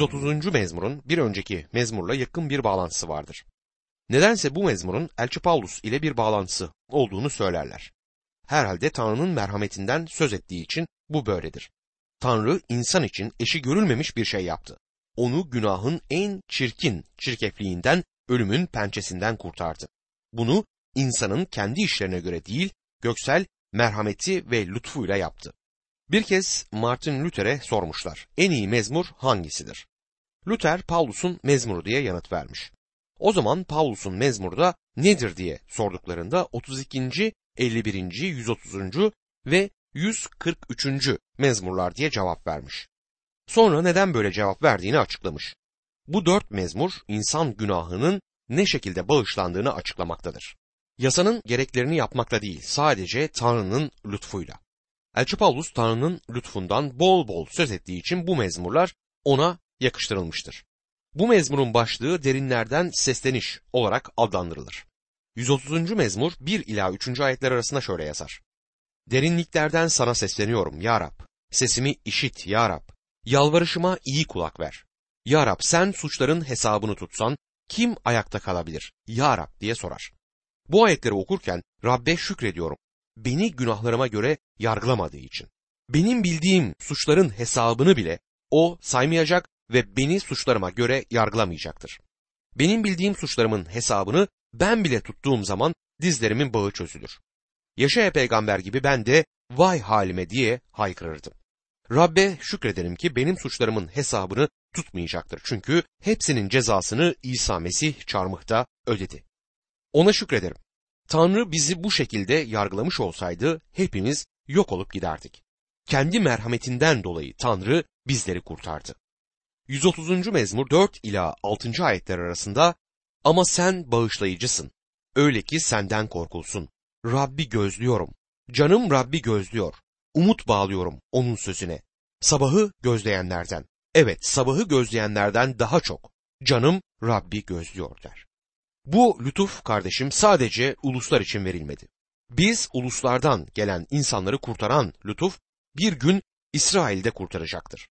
130. mezmurun bir önceki mezmurla yakın bir bağlantısı vardır. Nedense bu mezmurun Elçi Paulus ile bir bağlantısı olduğunu söylerler. Herhalde Tanrı'nın merhametinden söz ettiği için bu böyledir. Tanrı insan için eşi görülmemiş bir şey yaptı. Onu günahın en çirkin çirkefliğinden, ölümün pençesinden kurtardı. Bunu insanın kendi işlerine göre değil, göksel merhameti ve lütfuyla yaptı. Bir kez Martin Luther'e sormuşlar. En iyi mezmur hangisidir? Luther Paulus'un mezmuru diye yanıt vermiş. O zaman Paulus'un mezmuru da nedir diye sorduklarında 32. 51. 130. ve 143. mezmurlar diye cevap vermiş. Sonra neden böyle cevap verdiğini açıklamış. Bu dört mezmur insan günahının ne şekilde bağışlandığını açıklamaktadır. Yasanın gereklerini yapmakla değil, sadece Tanrı'nın lütfuyla. Elçi Paulus Tanrı'nın lütfundan bol bol söz ettiği için bu mezmurlar ona yakıştırılmıştır. Bu mezmurun başlığı derinlerden sesleniş olarak adlandırılır. 130. mezmur 1 ila 3. ayetler arasında şöyle yazar. Derinliklerden sana sesleniyorum ya Rab. Sesimi işit ya Rab. Yalvarışıma iyi kulak ver. Ya Rab sen suçların hesabını tutsan kim ayakta kalabilir? Ya Rab diye sorar. Bu ayetleri okurken Rabbe şükrediyorum. Beni günahlarıma göre yargılamadığı için. Benim bildiğim suçların hesabını bile o saymayacak ve beni suçlarıma göre yargılamayacaktır. Benim bildiğim suçlarımın hesabını ben bile tuttuğum zaman dizlerimin bağı çözülür. Yaşaya peygamber gibi ben de vay halime diye haykırırdım. Rabbe şükrederim ki benim suçlarımın hesabını tutmayacaktır. Çünkü hepsinin cezasını İsa Mesih çarmıhta ödedi. Ona şükrederim. Tanrı bizi bu şekilde yargılamış olsaydı hepimiz yok olup giderdik. Kendi merhametinden dolayı Tanrı bizleri kurtardı. 130. mezmur 4 ila 6. ayetler arasında ama sen bağışlayıcısın. Öyle ki senden korkulsun. Rabbi gözlüyorum. Canım Rabbi gözlüyor. Umut bağlıyorum onun sözüne. Sabahı gözleyenlerden. Evet sabahı gözleyenlerden daha çok. Canım Rabbi gözlüyor der. Bu lütuf kardeşim sadece uluslar için verilmedi. Biz uluslardan gelen insanları kurtaran lütuf bir gün İsrail'de kurtaracaktır.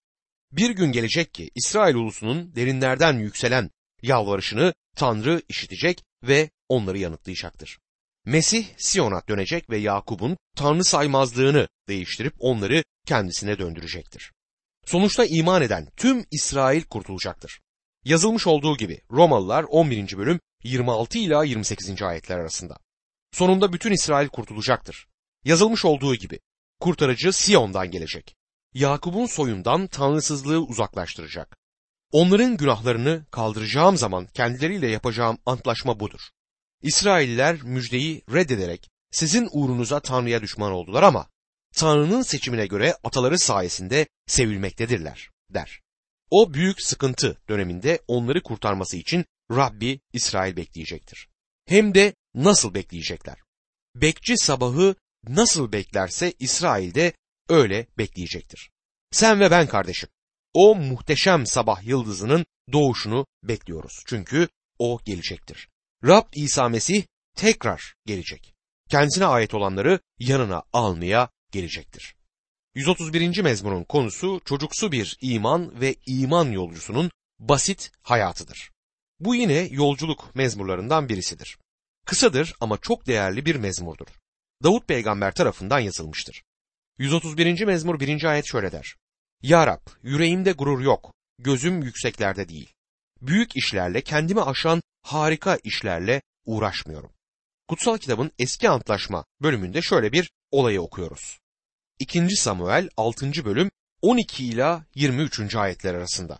Bir gün gelecek ki İsrail ulusunun derinlerden yükselen yalvarışını Tanrı işitecek ve onları yanıtlayacaktır. Mesih Siyon'a dönecek ve Yakup'un Tanrı saymazlığını değiştirip onları kendisine döndürecektir. Sonuçta iman eden tüm İsrail kurtulacaktır. Yazılmış olduğu gibi Romalılar 11. bölüm 26 ila 28. ayetler arasında. Sonunda bütün İsrail kurtulacaktır. Yazılmış olduğu gibi kurtarıcı Siyon'dan gelecek. Yakup'un soyundan tanrısızlığı uzaklaştıracak. Onların günahlarını kaldıracağım zaman kendileriyle yapacağım antlaşma budur. İsrailler müjdeyi reddederek sizin uğrunuza Tanrı'ya düşman oldular ama Tanrı'nın seçimine göre ataları sayesinde sevilmektedirler der. O büyük sıkıntı döneminde onları kurtarması için Rabbi İsrail bekleyecektir. Hem de nasıl bekleyecekler? Bekçi sabahı nasıl beklerse İsrail de öyle bekleyecektir. Sen ve ben kardeşim o muhteşem sabah yıldızının doğuşunu bekliyoruz. Çünkü o gelecektir. Rab İsa Mesih tekrar gelecek. Kendisine ait olanları yanına almaya gelecektir. 131. mezmunun konusu çocuksu bir iman ve iman yolcusunun basit hayatıdır. Bu yine yolculuk mezmurlarından birisidir. Kısadır ama çok değerli bir mezmurdur. Davut peygamber tarafından yazılmıştır. 131. mezmur 1. ayet şöyle der. Ya Rab, yüreğimde gurur yok, gözüm yükseklerde değil. Büyük işlerle, kendimi aşan harika işlerle uğraşmıyorum. Kutsal kitabın eski antlaşma bölümünde şöyle bir olayı okuyoruz. 2. Samuel 6. bölüm 12 ila 23. ayetler arasında.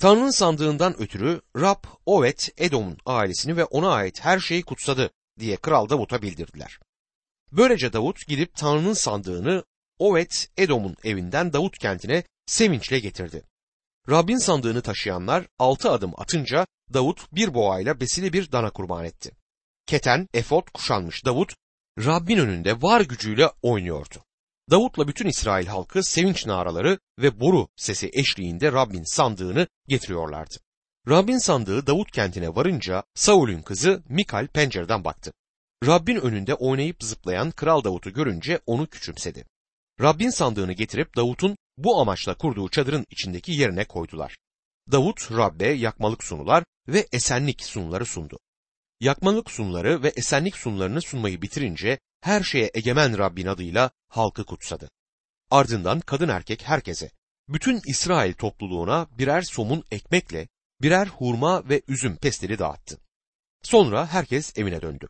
Tanrı'nın sandığından ötürü Rab Ovet Edom'un ailesini ve ona ait her şeyi kutsadı diye Kral Davut'a bildirdiler. Böylece Davut gidip Tanrı'nın sandığını Ovet Edom'un evinden Davut kentine sevinçle getirdi. Rabbin sandığını taşıyanlar altı adım atınca Davut bir boğayla besili bir dana kurban etti. Keten, efot kuşanmış Davut, Rabbin önünde var gücüyle oynuyordu. Davut'la bütün İsrail halkı sevinç naraları ve boru sesi eşliğinde Rabbin sandığını getiriyorlardı. Rabbin sandığı Davut kentine varınca Saul'ün kızı Mikal pencereden baktı. Rabbin önünde oynayıp zıplayan Kral Davut'u görünce onu küçümsedi. Rabbin sandığını getirip Davut'un bu amaçla kurduğu çadırın içindeki yerine koydular. Davut Rabbe yakmalık sunular ve esenlik sunuları sundu. Yakmalık sunuları ve esenlik sunularını sunmayı bitirince her şeye egemen Rabbin adıyla halkı kutsadı. Ardından kadın erkek herkese, bütün İsrail topluluğuna birer somun ekmekle birer hurma ve üzüm pestili dağıttı. Sonra herkes evine döndü.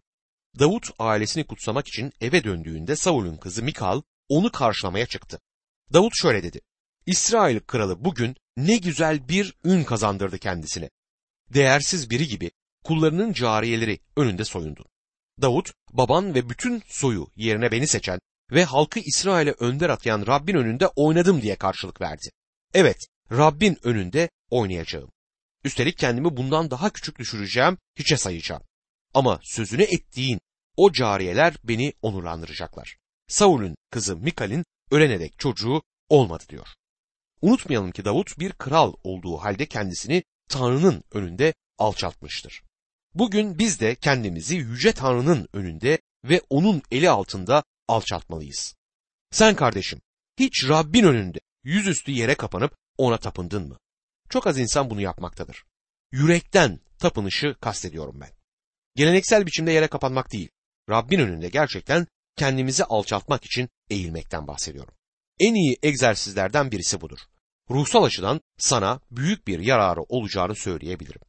Davut ailesini kutsamak için eve döndüğünde Saul'un kızı Mikal onu karşılamaya çıktı. Davut şöyle dedi. İsrail kralı bugün ne güzel bir ün kazandırdı kendisine. Değersiz biri gibi kullarının cariyeleri önünde soyundu. Davut, baban ve bütün soyu yerine beni seçen ve halkı İsrail'e önder atayan Rabbin önünde oynadım diye karşılık verdi. Evet, Rabbin önünde oynayacağım. Üstelik kendimi bundan daha küçük düşüreceğim, hiçe sayacağım. Ama sözünü ettiğin o cariyeler beni onurlandıracaklar. Saul'ün kızı Mikal'in ölene dek çocuğu olmadı diyor. Unutmayalım ki Davut bir kral olduğu halde kendisini Tanrı'nın önünde alçaltmıştır. Bugün biz de kendimizi yüce Tanrı'nın önünde ve onun eli altında alçaltmalıyız. Sen kardeşim, hiç Rabbin önünde yüzüstü yere kapanıp ona tapındın mı? Çok az insan bunu yapmaktadır. Yürekten tapınışı kastediyorum ben. Geleneksel biçimde yere kapanmak değil, Rabbin önünde gerçekten kendimizi alçaltmak için eğilmekten bahsediyorum. En iyi egzersizlerden birisi budur. Ruhsal açıdan sana büyük bir yararı olacağını söyleyebilirim.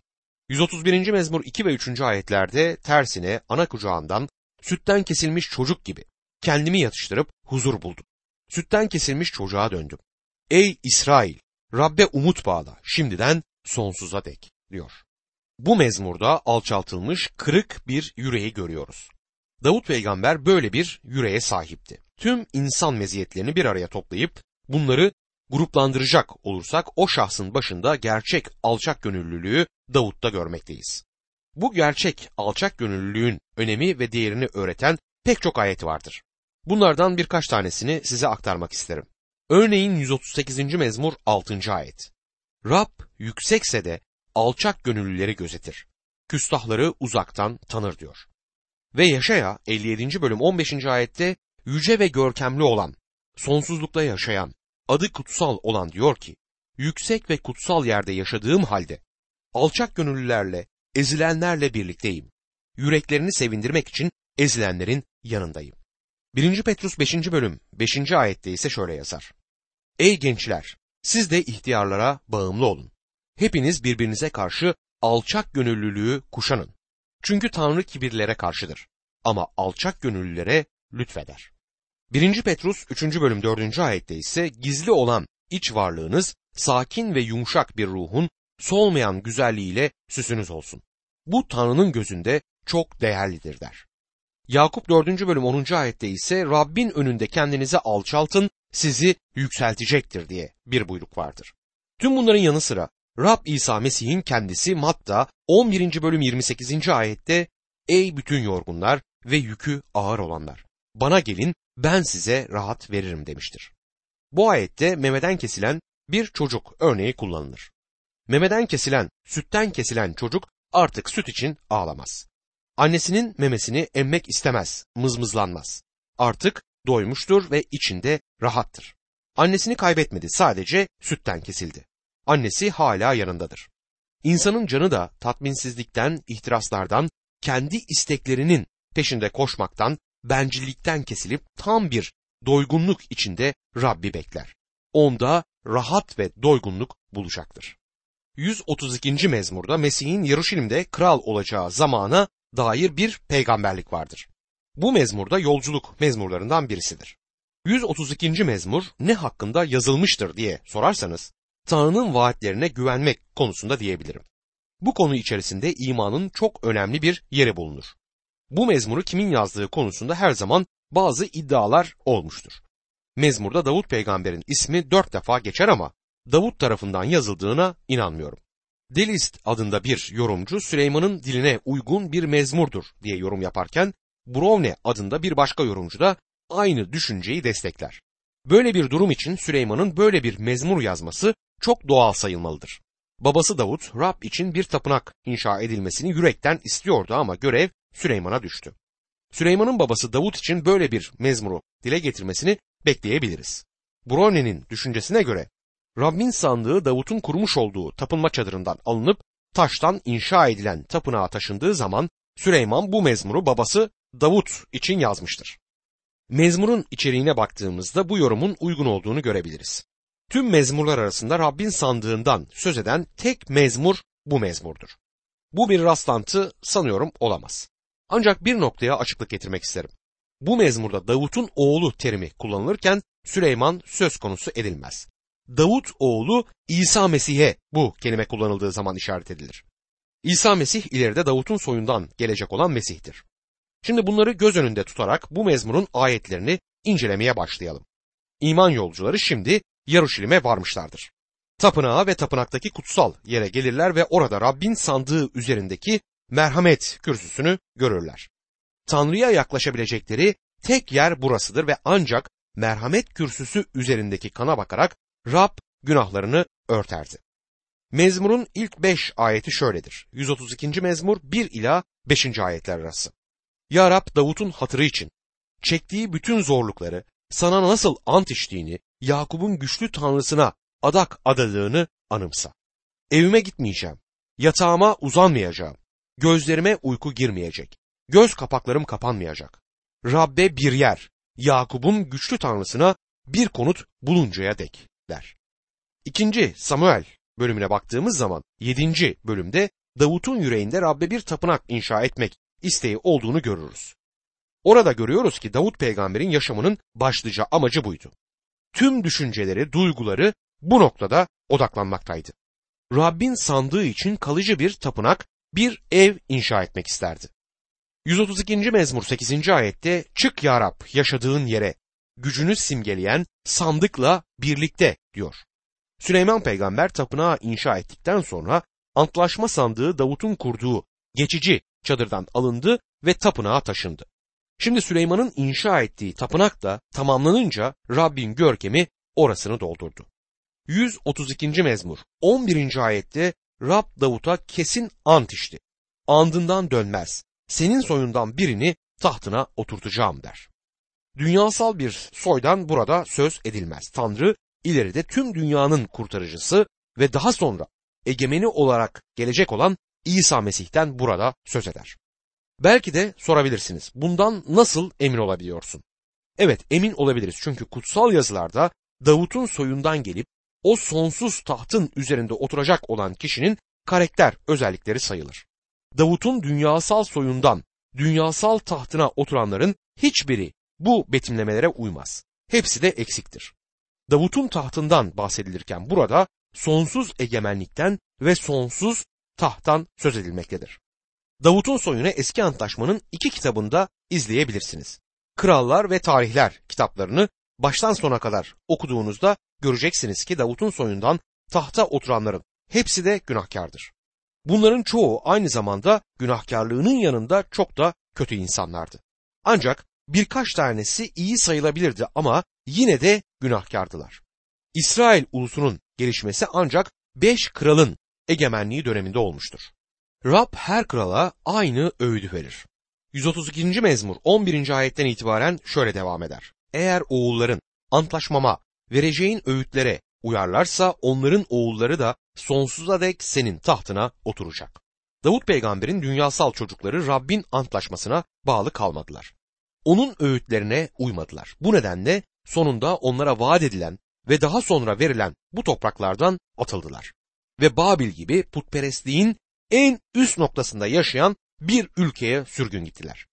131. mezmur 2 ve 3. ayetlerde tersine ana kucağından sütten kesilmiş çocuk gibi kendimi yatıştırıp huzur buldum. Sütten kesilmiş çocuğa döndüm. Ey İsrail! Rabbe umut bağla şimdiden sonsuza dek diyor. Bu mezmurda alçaltılmış kırık bir yüreği görüyoruz. Davut peygamber böyle bir yüreğe sahipti. Tüm insan meziyetlerini bir araya toplayıp bunları gruplandıracak olursak o şahsın başında gerçek alçak gönüllülüğü Davut'ta görmekteyiz. Bu gerçek alçak gönüllülüğün önemi ve değerini öğreten pek çok ayet vardır. Bunlardan birkaç tanesini size aktarmak isterim. Örneğin 138. mezmur 6. ayet. Rab yüksekse de alçak gönüllüleri gözetir. Küstahları uzaktan tanır diyor. Ve Yaşaya 57. bölüm 15. ayette yüce ve görkemli olan, sonsuzlukta yaşayan, adı kutsal olan diyor ki, yüksek ve kutsal yerde yaşadığım halde, alçak gönüllülerle, ezilenlerle birlikteyim. Yüreklerini sevindirmek için ezilenlerin yanındayım. 1. Petrus 5. bölüm 5. ayette ise şöyle yazar. Ey gençler! Siz de ihtiyarlara bağımlı olun. Hepiniz birbirinize karşı alçak gönüllülüğü kuşanın. Çünkü Tanrı kibirlere karşıdır. Ama alçak gönüllülere lütfeder. 1. Petrus 3. bölüm 4. ayette ise gizli olan iç varlığınız sakin ve yumuşak bir ruhun solmayan güzelliğiyle süsünüz olsun. Bu Tanrı'nın gözünde çok değerlidir der. Yakup 4. bölüm 10. ayette ise Rabbin önünde kendinizi alçaltın sizi yükseltecektir diye bir buyruk vardır. Tüm bunların yanı sıra Rab İsa Mesih'in kendisi Matta 11. bölüm 28. ayette Ey bütün yorgunlar ve yükü ağır olanlar bana gelin ben size rahat veririm demiştir. Bu ayette memeden kesilen bir çocuk örneği kullanılır. Memeden kesilen, sütten kesilen çocuk artık süt için ağlamaz. Annesinin memesini emmek istemez, mızmızlanmaz. Artık doymuştur ve içinde rahattır. Annesini kaybetmedi, sadece sütten kesildi. Annesi hala yanındadır. İnsanın canı da tatminsizlikten, ihtiraslardan, kendi isteklerinin peşinde koşmaktan, bencillikten kesilip tam bir doygunluk içinde Rabbi bekler. Onda rahat ve doygunluk bulacaktır. 132. mezmurda Mesih'in Yeruşalim'de kral olacağı zamana dair bir peygamberlik vardır. Bu mezmurda yolculuk mezmurlarından birisidir. 132. mezmur ne hakkında yazılmıştır diye sorarsanız Tanrı'nın vaatlerine güvenmek konusunda diyebilirim. Bu konu içerisinde imanın çok önemli bir yeri bulunur. Bu mezmuru kimin yazdığı konusunda her zaman bazı iddialar olmuştur. Mezmurda Davut peygamberin ismi dört defa geçer ama Davut tarafından yazıldığına inanmıyorum. Delist adında bir yorumcu Süleyman'ın diline uygun bir mezmurdur diye yorum yaparken Brovne adında bir başka yorumcu da aynı düşünceyi destekler. Böyle bir durum için Süleyman'ın böyle bir mezmur yazması çok doğal sayılmalıdır. Babası Davut Rab için bir tapınak inşa edilmesini yürekten istiyordu ama görev Süleyman'a düştü. Süleyman'ın babası Davut için böyle bir mezmuru dile getirmesini bekleyebiliriz. Brovne'nin düşüncesine göre Rabbin sandığı Davut'un kurmuş olduğu tapınma çadırından alınıp taştan inşa edilen tapınağa taşındığı zaman Süleyman bu mezmuru babası Davut için yazmıştır. Mezmurun içeriğine baktığımızda bu yorumun uygun olduğunu görebiliriz. Tüm mezmurlar arasında Rabbin sandığından söz eden tek mezmur bu mezmurdur. Bu bir rastlantı sanıyorum olamaz. Ancak bir noktaya açıklık getirmek isterim. Bu mezmurda Davut'un oğlu terimi kullanılırken Süleyman söz konusu edilmez. Davut oğlu İsa Mesih'e bu kelime kullanıldığı zaman işaret edilir. İsa Mesih ileride Davut'un soyundan gelecek olan Mesih'tir. Şimdi bunları göz önünde tutarak bu mezmurun ayetlerini incelemeye başlayalım. İman yolcuları şimdi Yaruşilim'e varmışlardır. Tapınağa ve tapınaktaki kutsal yere gelirler ve orada Rabbin sandığı üzerindeki merhamet kürsüsünü görürler. Tanrı'ya yaklaşabilecekleri tek yer burasıdır ve ancak merhamet kürsüsü üzerindeki kana bakarak Rab günahlarını örterdi. Mezmurun ilk beş ayeti şöyledir. 132. mezmur 1 ila 5. ayetler arası. Ya Rab Davut'un hatırı için çektiği bütün zorlukları, sana nasıl ant içtiğini, Yakup'un güçlü tanrısına adak adadığını anımsa. Evime gitmeyeceğim, yatağıma uzanmayacağım, gözlerime uyku girmeyecek, göz kapaklarım kapanmayacak. Rabbe bir yer, Yakup'un güçlü tanrısına bir konut buluncaya dek der. İkinci Samuel bölümüne baktığımız zaman 7. bölümde Davut'un yüreğinde Rabbe bir tapınak inşa etmek isteği olduğunu görürüz. Orada görüyoruz ki Davut peygamberin yaşamının başlıca amacı buydu. Tüm düşünceleri, duyguları bu noktada odaklanmaktaydı. Rabbin sandığı için kalıcı bir tapınak, bir ev inşa etmek isterdi. 132. mezmur 8. ayette çık ya Rab yaşadığın yere gücünü simgeleyen sandıkla birlikte diyor. Süleyman peygamber tapınağı inşa ettikten sonra antlaşma sandığı Davut'un kurduğu geçici çadırdan alındı ve tapınağa taşındı. Şimdi Süleyman'ın inşa ettiği tapınak da tamamlanınca Rabbin görkemi orasını doldurdu. 132. mezmur 11. ayette Rab Davut'a kesin ant içti. Andından dönmez. Senin soyundan birini tahtına oturtacağım der. Dünyasal bir soydan burada söz edilmez. Tanrı ileride tüm dünyanın kurtarıcısı ve daha sonra egemeni olarak gelecek olan İsa Mesih'ten burada söz eder. Belki de sorabilirsiniz. Bundan nasıl emin olabiliyorsun? Evet emin olabiliriz çünkü kutsal yazılarda Davut'un soyundan gelip o sonsuz tahtın üzerinde oturacak olan kişinin karakter özellikleri sayılır. Davut'un dünyasal soyundan dünyasal tahtına oturanların hiçbiri bu betimlemelere uymaz. Hepsi de eksiktir. Davut'un tahtından bahsedilirken burada sonsuz egemenlikten ve sonsuz tahttan söz edilmektedir. Davut'un soyunu eski antlaşmanın iki kitabında izleyebilirsiniz. Krallar ve Tarihler kitaplarını baştan sona kadar okuduğunuzda göreceksiniz ki Davut'un soyundan tahta oturanların hepsi de günahkardır. Bunların çoğu aynı zamanda günahkarlığının yanında çok da kötü insanlardı. Ancak birkaç tanesi iyi sayılabilirdi ama yine de günahkardılar. İsrail ulusunun gelişmesi ancak beş kralın egemenliği döneminde olmuştur. Rab her krala aynı öğüdü verir. 132. mezmur 11. ayetten itibaren şöyle devam eder. Eğer oğulların antlaşmama vereceğin öğütlere uyarlarsa onların oğulları da sonsuza dek senin tahtına oturacak. Davut peygamberin dünyasal çocukları Rabbin antlaşmasına bağlı kalmadılar. Onun öğütlerine uymadılar. Bu nedenle sonunda onlara vaat edilen ve daha sonra verilen bu topraklardan atıldılar. Ve Babil gibi putperestliğin en üst noktasında yaşayan bir ülkeye sürgün gittiler.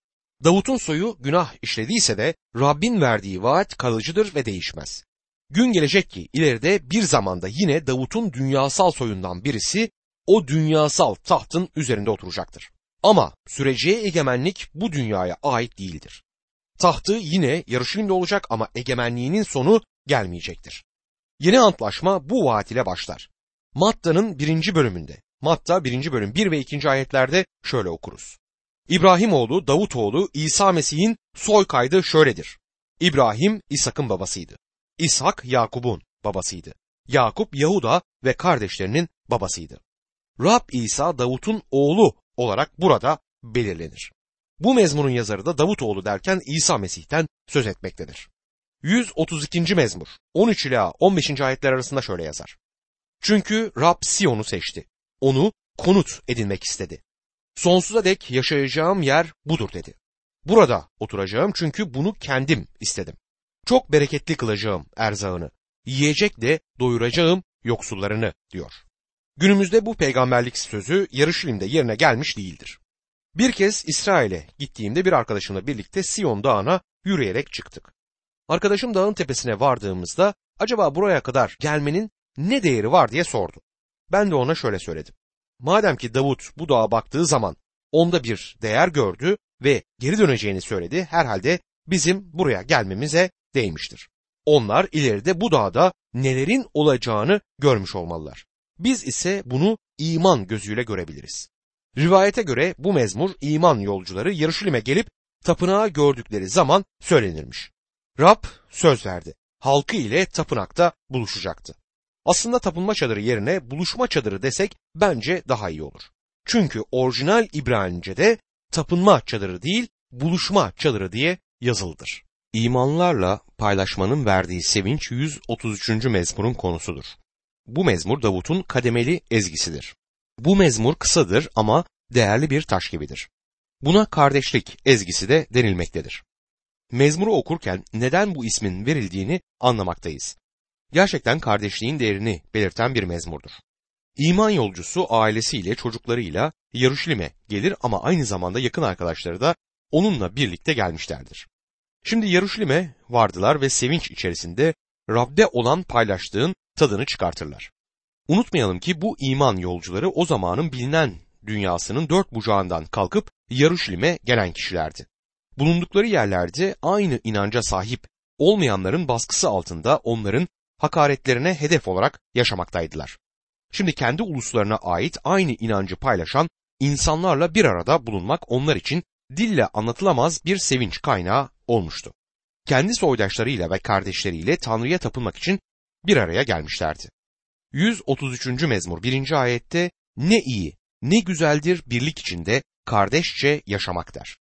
Davut'un soyu günah işlediyse de Rabbin verdiği vaat kalıcıdır ve değişmez. Gün gelecek ki ileride bir zamanda yine Davut'un dünyasal soyundan birisi o dünyasal tahtın üzerinde oturacaktır. Ama süreceği egemenlik bu dünyaya ait değildir. Tahtı yine Yarışilim'de olacak ama egemenliğinin sonu gelmeyecektir. Yeni antlaşma bu vaat ile başlar. Matta'nın birinci bölümünde, Matta birinci bölüm 1 ve 2. ayetlerde şöyle okuruz. İbrahim oğlu, Davut oğlu, İsa Mesih'in soy kaydı şöyledir. İbrahim İshak'ın babasıydı. İshak Yakup'un babasıydı. Yakup Yahuda ve kardeşlerinin babasıydı. Rab İsa Davut'un oğlu olarak burada belirlenir. Bu mezmunun yazarı da Davut oğlu derken İsa Mesih'ten söz etmektedir. 132. mezmur 13 ila 15. ayetler arasında şöyle yazar. Çünkü Rab Siyon'u seçti. Onu konut edinmek istedi. Sonsuza dek yaşayacağım yer budur dedi. Burada oturacağım çünkü bunu kendim istedim. Çok bereketli kılacağım erzağını. Yiyecek de doyuracağım yoksullarını diyor. Günümüzde bu peygamberlik sözü Yarışilim'de yerine gelmiş değildir. Bir kez İsrail'e gittiğimde bir arkadaşımla birlikte Siyon Dağı'na yürüyerek çıktık. Arkadaşım dağın tepesine vardığımızda acaba buraya kadar gelmenin ne değeri var diye sordu. Ben de ona şöyle söyledim. Madem ki Davut bu dağa baktığı zaman onda bir değer gördü ve geri döneceğini söyledi, herhalde bizim buraya gelmemize değmiştir. Onlar ileride bu dağda nelerin olacağını görmüş olmalılar. Biz ise bunu iman gözüyle görebiliriz. Rivayete göre bu mezmur iman yolcuları Yarışilim'e gelip tapınağı gördükleri zaman söylenirmiş. Rab söz verdi. Halkı ile tapınakta buluşacaktı. Aslında tapınma çadırı yerine buluşma çadırı desek bence daha iyi olur. Çünkü orijinal İbranice'de tapınma çadırı değil, buluşma çadırı diye yazılıdır. İmanlarla paylaşmanın verdiği sevinç 133. mezmurun konusudur. Bu mezmur Davut'un kademeli ezgisidir. Bu mezmur kısadır ama değerli bir taş gibidir. Buna kardeşlik ezgisi de denilmektedir. Mezmuru okurken neden bu ismin verildiğini anlamaktayız. Gerçekten kardeşliğin değerini belirten bir mezmurdur. İman yolcusu ailesiyle çocuklarıyla Yaruşilim'e gelir ama aynı zamanda yakın arkadaşları da onunla birlikte gelmişlerdir. Şimdi Yaruşilim'e vardılar ve sevinç içerisinde Rab'de olan paylaştığın tadını çıkartırlar. Unutmayalım ki bu iman yolcuları o zamanın bilinen dünyasının dört bucağından kalkıp Yaruşilim'e gelen kişilerdi. Bulundukları yerlerde aynı inanca sahip olmayanların baskısı altında onların hakaretlerine hedef olarak yaşamaktaydılar. Şimdi kendi uluslarına ait aynı inancı paylaşan insanlarla bir arada bulunmak onlar için dille anlatılamaz bir sevinç kaynağı olmuştu. Kendi soydaşlarıyla ve kardeşleriyle Tanrı'ya tapınmak için bir araya gelmişlerdi. 133. mezmur 1. ayette ne iyi, ne güzeldir birlik içinde kardeşçe yaşamak der.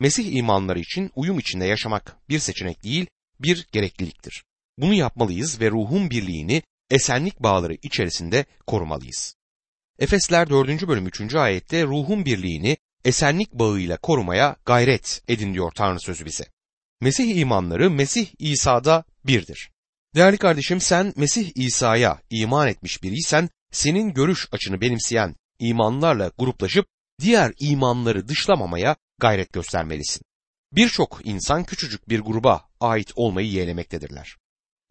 Mesih imanları için uyum içinde yaşamak bir seçenek değil, bir gerekliliktir. Bunu yapmalıyız ve ruhun birliğini esenlik bağları içerisinde korumalıyız. Efesler 4. bölüm 3. ayette ruhun birliğini esenlik bağıyla korumaya gayret edin diyor Tanrı sözü bize. Mesih imanları Mesih İsa'da birdir. Değerli kardeşim sen Mesih İsa'ya iman etmiş biriysen senin görüş açını benimseyen imanlarla gruplaşıp diğer imanları dışlamamaya gayret göstermelisin. Birçok insan küçücük bir gruba ait olmayı yeğlemektedirler.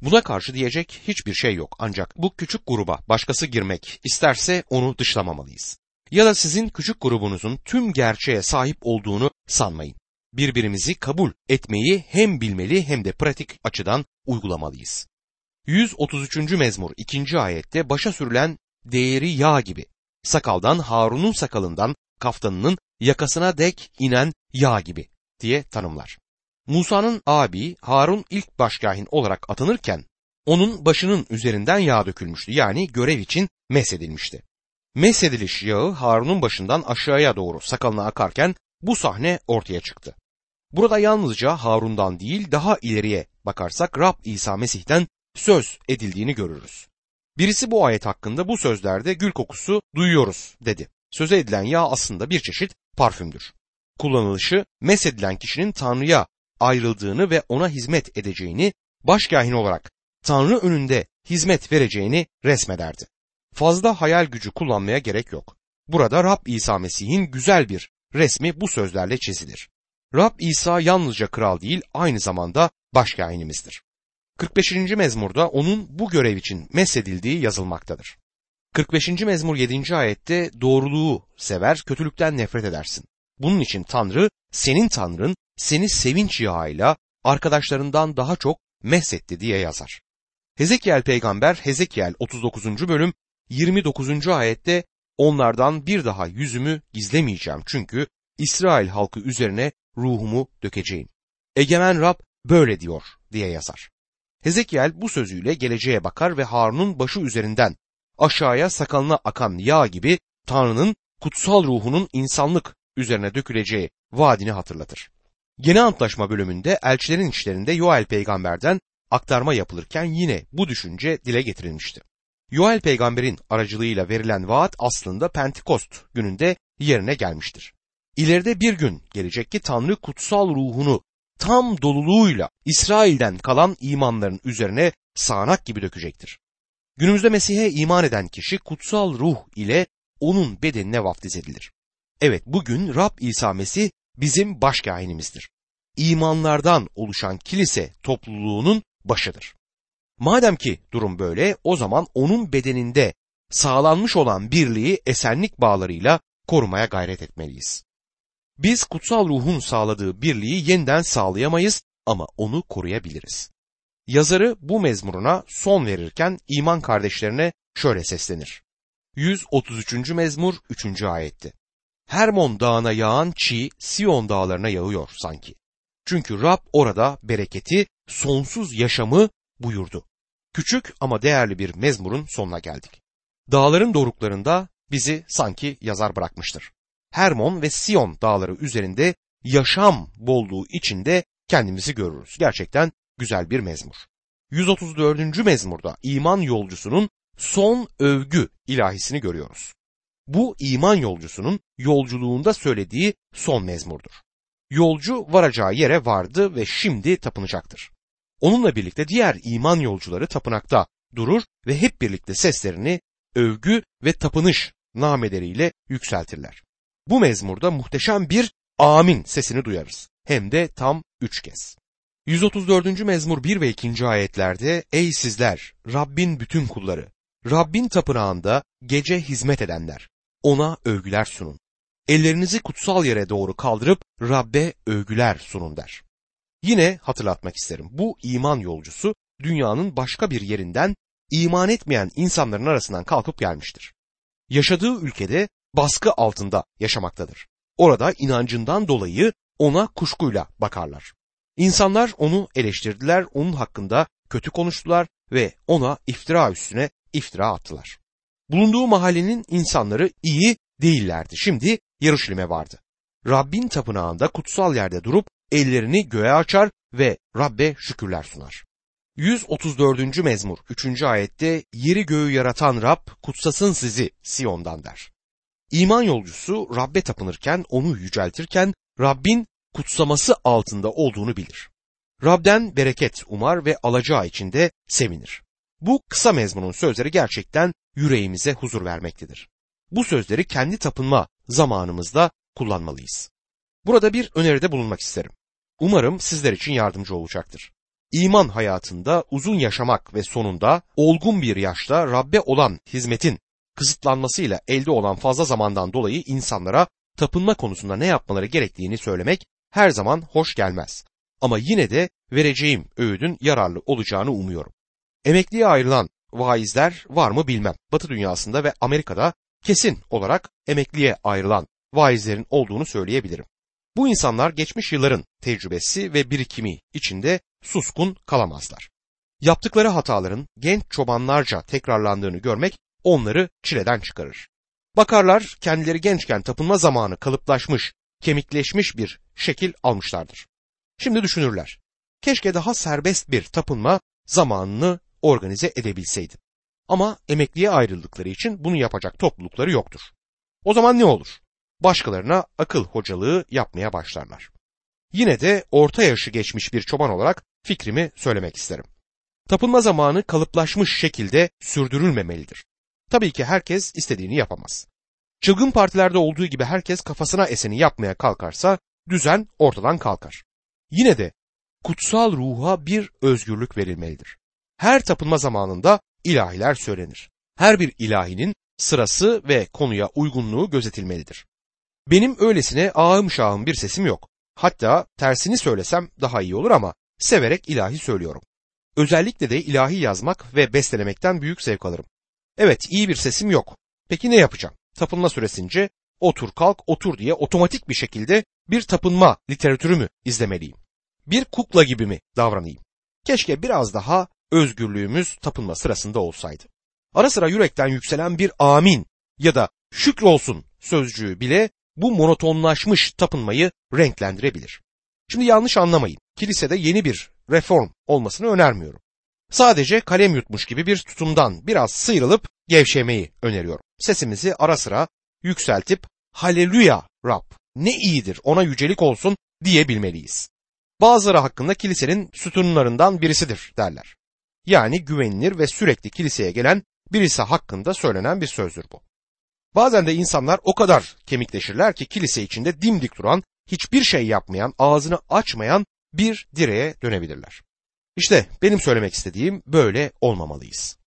Buna karşı diyecek hiçbir şey yok ancak bu küçük gruba başkası girmek isterse onu dışlamamalıyız. Ya da sizin küçük grubunuzun tüm gerçeğe sahip olduğunu sanmayın. Birbirimizi kabul etmeyi hem bilmeli hem de pratik açıdan uygulamalıyız. 133. mezmur 2. ayette başa sürülen değeri yağ gibi. Sakaldan Harun'un sakalından kaftanının yakasına dek inen yağ gibi diye tanımlar. Musa'nın abi Harun ilk başkahin olarak atanırken onun başının üzerinden yağ dökülmüştü yani görev için mesedilmişti. Mesediliş yağı Harun'un başından aşağıya doğru sakalına akarken bu sahne ortaya çıktı. Burada yalnızca Harun'dan değil daha ileriye bakarsak Rab İsa Mesih'ten söz edildiğini görürüz. Birisi bu ayet hakkında bu sözlerde gül kokusu duyuyoruz dedi. Söze edilen yağ aslında bir çeşit parfümdür. Kullanılışı mesedilen kişinin Tanrı'ya ayrıldığını ve ona hizmet edeceğini, başkahin olarak Tanrı önünde hizmet vereceğini resmederdi. Fazla hayal gücü kullanmaya gerek yok. Burada Rab İsa Mesih'in güzel bir resmi bu sözlerle çizilir. Rab İsa yalnızca kral değil aynı zamanda başkahinimizdir. 45. mezmurda onun bu görev için mesedildiği yazılmaktadır. 45. mezmur 7. ayette doğruluğu sever, kötülükten nefret edersin. Bunun için Tanrı, senin Tanrın seni sevinç yağıyla arkadaşlarından daha çok mesetti diye yazar. Hezekiel peygamber Hezekiel 39. bölüm 29. ayette onlardan bir daha yüzümü gizlemeyeceğim çünkü İsrail halkı üzerine ruhumu dökeceğim. Egemen Rab böyle diyor diye yazar. Hezekiel bu sözüyle geleceğe bakar ve Harun'un başı üzerinden aşağıya sakalına akan yağ gibi Tanrı'nın kutsal ruhunun insanlık üzerine döküleceği vaadini hatırlatır. Yeni Antlaşma bölümünde elçilerin işlerinde Yoel peygamberden aktarma yapılırken yine bu düşünce dile getirilmişti. Yoel peygamberin aracılığıyla verilen vaat aslında Pentikost gününde yerine gelmiştir. İleride bir gün gelecek ki Tanrı kutsal ruhunu tam doluluğuyla İsrail'den kalan imanların üzerine sağanak gibi dökecektir. Günümüzde Mesih'e iman eden kişi kutsal ruh ile onun bedenine vaftiz edilir. Evet bugün Rab İsa Mesih bizim başkahinimizdir. İmanlardan oluşan kilise topluluğunun başıdır. Madem ki durum böyle o zaman onun bedeninde sağlanmış olan birliği esenlik bağlarıyla korumaya gayret etmeliyiz. Biz kutsal ruhun sağladığı birliği yeniden sağlayamayız ama onu koruyabiliriz. Yazarı bu mezmuruna son verirken iman kardeşlerine şöyle seslenir. 133. mezmur 3. ayetti. Hermon dağına yağan çiğ Siyon dağlarına yağıyor sanki. Çünkü Rab orada bereketi, sonsuz yaşamı buyurdu. Küçük ama değerli bir mezmurun sonuna geldik. Dağların doruklarında bizi sanki yazar bırakmıştır. Hermon ve Siyon dağları üzerinde yaşam bolluğu içinde kendimizi görürüz. Gerçekten güzel bir mezmur. 134. mezmurda iman yolcusunun son övgü ilahisini görüyoruz. Bu iman yolcusunun yolculuğunda söylediği son mezmurdur. Yolcu varacağı yere vardı ve şimdi tapınacaktır. Onunla birlikte diğer iman yolcuları tapınakta durur ve hep birlikte seslerini övgü ve tapınış nameleriyle yükseltirler. Bu mezmurda muhteşem bir amin sesini duyarız. Hem de tam üç kez. 134. mezmur 1 ve 2. ayetlerde Ey sizler Rabbin bütün kulları Rabbin tapınağında gece hizmet edenler ona övgüler sunun. Ellerinizi kutsal yere doğru kaldırıp Rabbe övgüler sunun der. Yine hatırlatmak isterim. Bu iman yolcusu dünyanın başka bir yerinden iman etmeyen insanların arasından kalkıp gelmiştir. Yaşadığı ülkede baskı altında yaşamaktadır. Orada inancından dolayı ona kuşkuyla bakarlar. İnsanlar onu eleştirdiler, onun hakkında kötü konuştular ve ona iftira üstüne iftira attılar. Bulunduğu mahallenin insanları iyi değillerdi. Şimdi Yarışlim'e vardı. Rabbin tapınağında kutsal yerde durup ellerini göğe açar ve Rabbe şükürler sunar. 134. mezmur 3. ayette yeri göğü yaratan Rab kutsasın sizi Siyon'dan der. İman yolcusu Rabbe tapınırken onu yüceltirken Rabbin kutsaması altında olduğunu bilir. Rab'den bereket umar ve alacağı için de sevinir. Bu kısa mezmunun sözleri gerçekten yüreğimize huzur vermektedir. Bu sözleri kendi tapınma zamanımızda kullanmalıyız. Burada bir öneride bulunmak isterim. Umarım sizler için yardımcı olacaktır. İman hayatında uzun yaşamak ve sonunda olgun bir yaşta Rabbe olan hizmetin kısıtlanmasıyla elde olan fazla zamandan dolayı insanlara tapınma konusunda ne yapmaları gerektiğini söylemek her zaman hoş gelmez. Ama yine de vereceğim öğüdün yararlı olacağını umuyorum. Emekliye ayrılan vaizler var mı bilmem. Batı dünyasında ve Amerika'da kesin olarak emekliye ayrılan vaizlerin olduğunu söyleyebilirim. Bu insanlar geçmiş yılların tecrübesi ve birikimi içinde suskun kalamazlar. Yaptıkları hataların genç çobanlarca tekrarlandığını görmek onları çileden çıkarır. Bakarlar kendileri gençken tapınma zamanı kalıplaşmış, kemikleşmiş bir şekil almışlardır. Şimdi düşünürler. Keşke daha serbest bir tapınma zamanını organize edebilseydi. Ama emekliye ayrıldıkları için bunu yapacak toplulukları yoktur. O zaman ne olur? Başkalarına akıl hocalığı yapmaya başlarlar. Yine de orta yaşı geçmiş bir çoban olarak fikrimi söylemek isterim. Tapınma zamanı kalıplaşmış şekilde sürdürülmemelidir. Tabii ki herkes istediğini yapamaz. Çılgın partilerde olduğu gibi herkes kafasına eseni yapmaya kalkarsa düzen ortadan kalkar. Yine de kutsal ruha bir özgürlük verilmelidir. Her tapınma zamanında ilahiler söylenir. Her bir ilahinin sırası ve konuya uygunluğu gözetilmelidir. Benim öylesine ağım şahım bir sesim yok. Hatta tersini söylesem daha iyi olur ama severek ilahi söylüyorum. Özellikle de ilahi yazmak ve bestelemekten büyük zevk alırım. Evet iyi bir sesim yok. Peki ne yapacağım? Tapınma süresince otur kalk otur diye otomatik bir şekilde bir tapınma literatürü mü izlemeliyim? Bir kukla gibi mi davranayım? Keşke biraz daha özgürlüğümüz tapınma sırasında olsaydı. Ara sıra yürekten yükselen bir amin ya da şükrolsun sözcüğü bile bu monotonlaşmış tapınmayı renklendirebilir. Şimdi yanlış anlamayın. Kilisede yeni bir reform olmasını önermiyorum. Sadece kalem yutmuş gibi bir tutumdan biraz sıyrılıp gevşemeyi öneriyorum. Sesimizi ara sıra yükseltip Haleluya Rab ne iyidir ona yücelik olsun diyebilmeliyiz. Bazıları hakkında kilisenin sütunlarından birisidir derler. Yani güvenilir ve sürekli kiliseye gelen birisi hakkında söylenen bir sözdür bu. Bazen de insanlar o kadar kemikleşirler ki kilise içinde dimdik duran, hiçbir şey yapmayan, ağzını açmayan bir direğe dönebilirler. İşte benim söylemek istediğim böyle olmamalıyız.